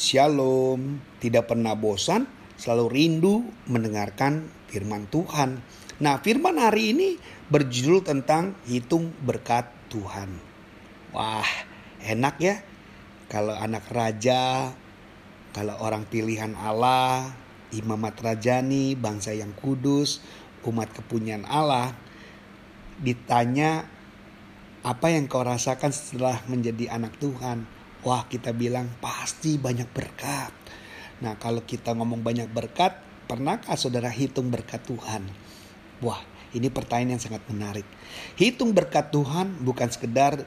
Shalom, tidak pernah bosan, selalu rindu mendengarkan firman Tuhan. Nah, firman hari ini berjudul tentang hitung berkat Tuhan. Wah, enak ya kalau anak raja, kalau orang pilihan Allah, imamat rajani, bangsa yang kudus, umat kepunyaan Allah, ditanya apa yang kau rasakan setelah menjadi anak Tuhan? Wah kita bilang pasti banyak berkat. Nah kalau kita ngomong banyak berkat, pernahkah saudara hitung berkat Tuhan? Wah ini pertanyaan yang sangat menarik. Hitung berkat Tuhan bukan sekedar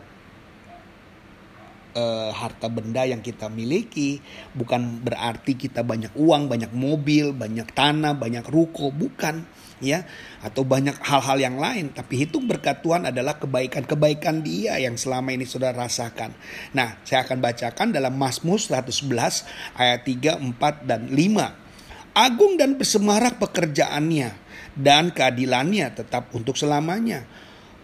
uh, harta benda yang kita miliki bukan berarti kita banyak uang, banyak mobil, banyak tanah, banyak ruko, bukan ya atau banyak hal-hal yang lain tapi itu berkat Tuhan adalah kebaikan-kebaikan dia yang selama ini sudah rasakan. Nah, saya akan bacakan dalam Mazmur 111 ayat 3, 4 dan 5. Agung dan bersemarak pekerjaannya dan keadilannya tetap untuk selamanya.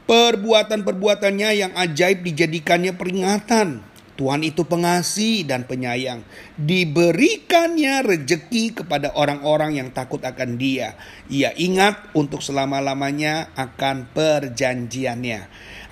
Perbuatan-perbuatannya yang ajaib dijadikannya peringatan Tuhan itu pengasih dan penyayang. Diberikannya rejeki kepada orang-orang yang takut akan dia. Ia ingat untuk selama-lamanya akan perjanjiannya.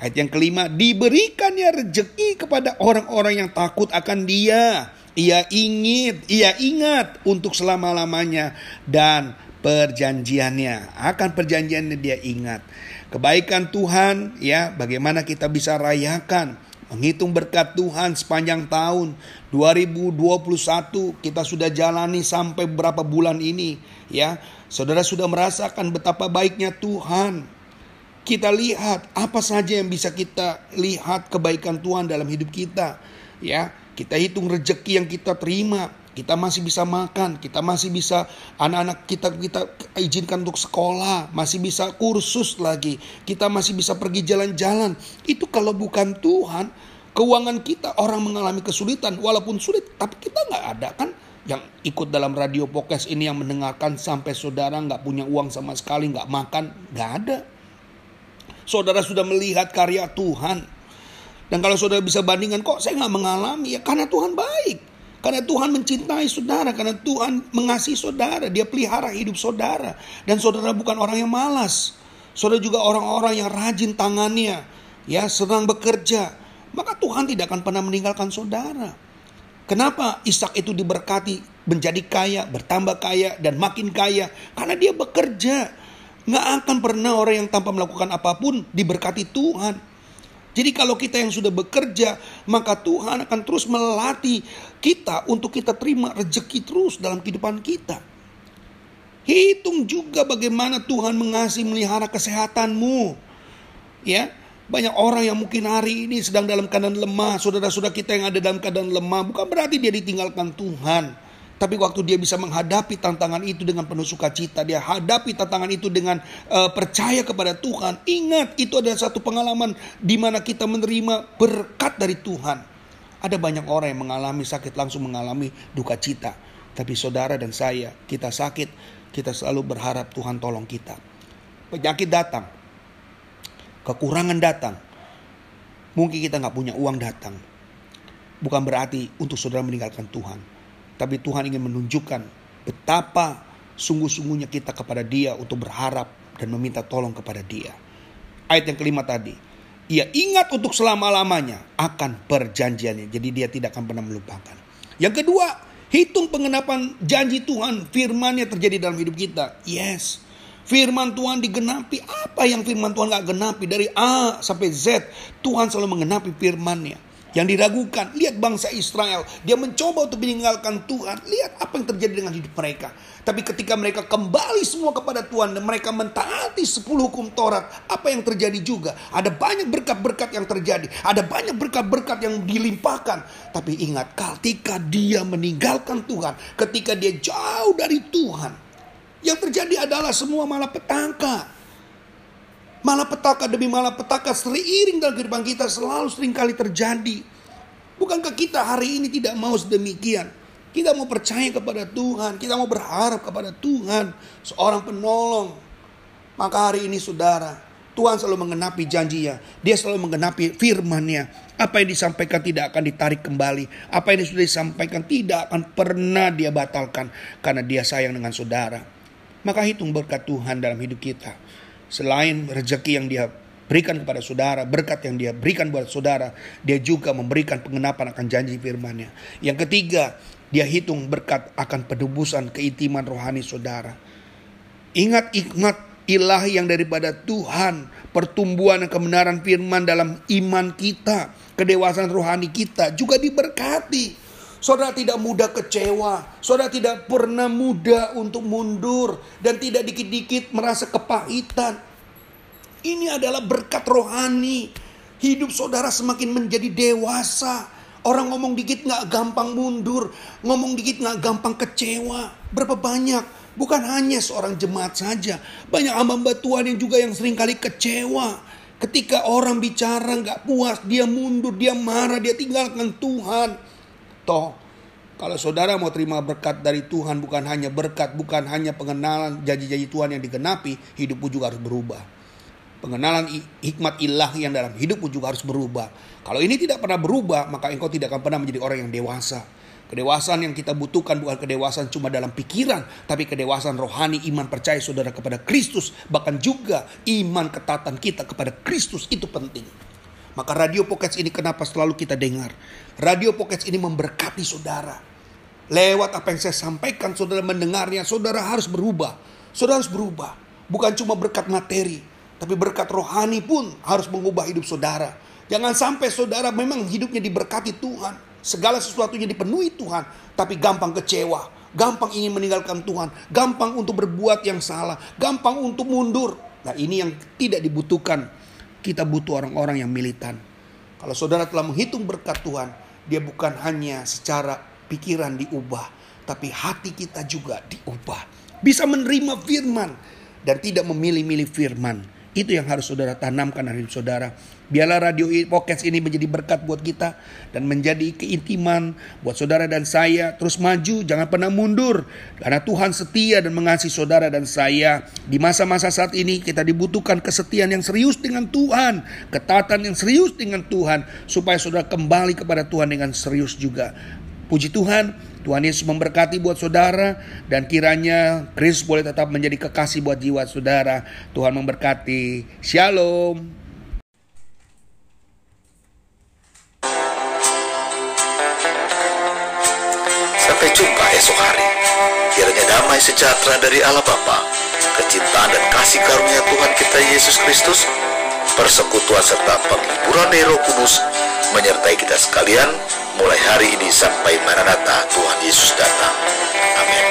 Ayat yang kelima, diberikannya rejeki kepada orang-orang yang takut akan dia. Ia ingin, ia ingat untuk selama-lamanya dan perjanjiannya. Akan perjanjiannya dia ingat. Kebaikan Tuhan ya, bagaimana kita bisa rayakan Menghitung berkat Tuhan sepanjang tahun 2021 kita sudah jalani sampai berapa bulan ini ya. Saudara sudah merasakan betapa baiknya Tuhan. Kita lihat apa saja yang bisa kita lihat kebaikan Tuhan dalam hidup kita ya. Kita hitung rejeki yang kita terima, kita masih bisa makan, kita masih bisa anak-anak kita kita izinkan untuk sekolah, masih bisa kursus lagi, kita masih bisa pergi jalan-jalan. Itu kalau bukan Tuhan, keuangan kita orang mengalami kesulitan walaupun sulit, tapi kita nggak ada kan yang ikut dalam radio podcast ini yang mendengarkan sampai saudara nggak punya uang sama sekali, nggak makan, nggak ada. Saudara sudah melihat karya Tuhan. Dan kalau saudara bisa bandingkan, kok saya nggak mengalami? Ya karena Tuhan baik. Karena Tuhan mencintai saudara, karena Tuhan mengasihi saudara, dia pelihara hidup saudara. Dan saudara bukan orang yang malas. Saudara juga orang-orang yang rajin tangannya, ya senang bekerja. Maka Tuhan tidak akan pernah meninggalkan saudara. Kenapa Ishak itu diberkati menjadi kaya, bertambah kaya, dan makin kaya? Karena dia bekerja. Nggak akan pernah orang yang tanpa melakukan apa pun diberkati Tuhan. Jadi kalau kita yang sudah bekerja, maka Tuhan akan terus melatih kita untuk kita terima rejeki terus dalam kehidupan kita. Hitung juga bagaimana Tuhan mengasihi melihara kesehatanmu. Ya, banyak orang yang mungkin hari ini sedang dalam keadaan lemah, saudara-saudara kita yang ada dalam keadaan lemah, bukan berarti dia ditinggalkan Tuhan. Tapi waktu dia bisa menghadapi tantangan itu dengan penuh sukacita, dia hadapi tantangan itu dengan uh, percaya kepada Tuhan. Ingat, itu adalah satu pengalaman di mana kita menerima berkat dari Tuhan. Ada banyak orang yang mengalami sakit langsung mengalami duka cita. Tapi saudara dan saya, kita sakit, kita selalu berharap Tuhan tolong kita. Penyakit datang, kekurangan datang, mungkin kita nggak punya uang datang. Bukan berarti untuk saudara meninggalkan Tuhan tapi Tuhan ingin menunjukkan betapa sungguh-sungguhnya kita kepada dia untuk berharap dan meminta tolong kepada dia. Ayat yang kelima tadi. Ia ingat untuk selama-lamanya akan perjanjiannya. Jadi dia tidak akan pernah melupakan. Yang kedua, hitung pengenapan janji Tuhan. Firmannya terjadi dalam hidup kita. Yes. Firman Tuhan digenapi. Apa yang firman Tuhan gak genapi? Dari A sampai Z. Tuhan selalu mengenapi firmannya yang diragukan. Lihat bangsa Israel, dia mencoba untuk meninggalkan Tuhan. Lihat apa yang terjadi dengan hidup mereka. Tapi ketika mereka kembali semua kepada Tuhan dan mereka mentaati 10 hukum Taurat, apa yang terjadi juga? Ada banyak berkat-berkat yang terjadi, ada banyak berkat-berkat yang dilimpahkan. Tapi ingat, ketika dia meninggalkan Tuhan, ketika dia jauh dari Tuhan, yang terjadi adalah semua malah petangka Malapetaka demi malapetaka seiring dalam kehidupan kita selalu sering kali terjadi. Bukankah kita hari ini tidak mau sedemikian? Kita mau percaya kepada Tuhan, kita mau berharap kepada Tuhan, seorang penolong. Maka hari ini saudara, Tuhan selalu menggenapi janjinya. Dia selalu menggenapi firman-Nya. Apa yang disampaikan tidak akan ditarik kembali. Apa yang sudah disampaikan tidak akan pernah dia batalkan. Karena dia sayang dengan saudara. Maka hitung berkat Tuhan dalam hidup kita. Selain rezeki yang dia berikan kepada saudara, berkat yang dia berikan buat saudara, dia juga memberikan pengenapan akan janji firman-Nya. Yang ketiga, dia hitung berkat akan penebusan keintiman rohani saudara. Ingat-ingat ilahi yang daripada Tuhan, pertumbuhan dan kebenaran firman dalam iman kita, kedewasaan rohani kita juga diberkati. Saudara tidak mudah kecewa, saudara tidak pernah mudah untuk mundur dan tidak dikit-dikit merasa kepahitan. Ini adalah berkat rohani. Hidup saudara semakin menjadi dewasa. Orang ngomong dikit nggak gampang mundur, ngomong dikit nggak gampang kecewa. Berapa banyak Bukan hanya seorang jemaat saja. Banyak hamba Tuhan yang juga yang sering kali kecewa. Ketika orang bicara nggak puas, dia mundur, dia marah, dia tinggalkan Tuhan. Toh, kalau saudara mau terima berkat dari Tuhan, bukan hanya berkat, bukan hanya pengenalan janji-janji Tuhan yang digenapi, hidupmu juga harus berubah. Pengenalan hikmat ilah yang dalam hidupmu juga harus berubah. Kalau ini tidak pernah berubah, maka engkau tidak akan pernah menjadi orang yang dewasa. Kedewasaan yang kita butuhkan bukan kedewasaan cuma dalam pikiran, tapi kedewasaan rohani iman percaya saudara kepada Kristus, bahkan juga iman ketatan kita kepada Kristus itu penting. Maka radio pocket ini kenapa selalu kita dengar? Radio pocket ini memberkati saudara. Lewat apa yang saya sampaikan, saudara mendengarnya, saudara harus berubah. Saudara harus berubah. Bukan cuma berkat materi, tapi berkat rohani pun harus mengubah hidup saudara. Jangan sampai saudara memang hidupnya diberkati Tuhan segala sesuatunya dipenuhi Tuhan, tapi gampang kecewa, gampang ingin meninggalkan Tuhan, gampang untuk berbuat yang salah, gampang untuk mundur. Nah, ini yang tidak dibutuhkan. Kita butuh orang-orang yang militan. Kalau saudara telah menghitung berkat Tuhan, dia bukan hanya secara pikiran diubah, tapi hati kita juga diubah. Bisa menerima firman dan tidak memilih-milih firman. Itu yang harus saudara tanamkan dalam saudara. Biarlah radio podcast ini menjadi berkat buat kita dan menjadi keintiman buat saudara dan saya. Terus maju, jangan pernah mundur. Karena Tuhan setia dan mengasihi saudara dan saya. Di masa-masa saat ini kita dibutuhkan kesetiaan yang serius dengan Tuhan. Ketatan yang serius dengan Tuhan. Supaya saudara kembali kepada Tuhan dengan serius juga. Puji Tuhan, Tuhan Yesus memberkati buat saudara dan kiranya Kristus boleh tetap menjadi kekasih buat jiwa saudara. Tuhan memberkati. Shalom. Sampai jumpa esok hari. Kiranya damai sejahtera dari Allah Bapa, kecintaan dan kasih karunia Tuhan kita Yesus Kristus, persekutuan serta penghiburan Roh Kudus menyertai kita sekalian mulai hari ini sampai Maranatha Tuhan Yesus datang. Amin.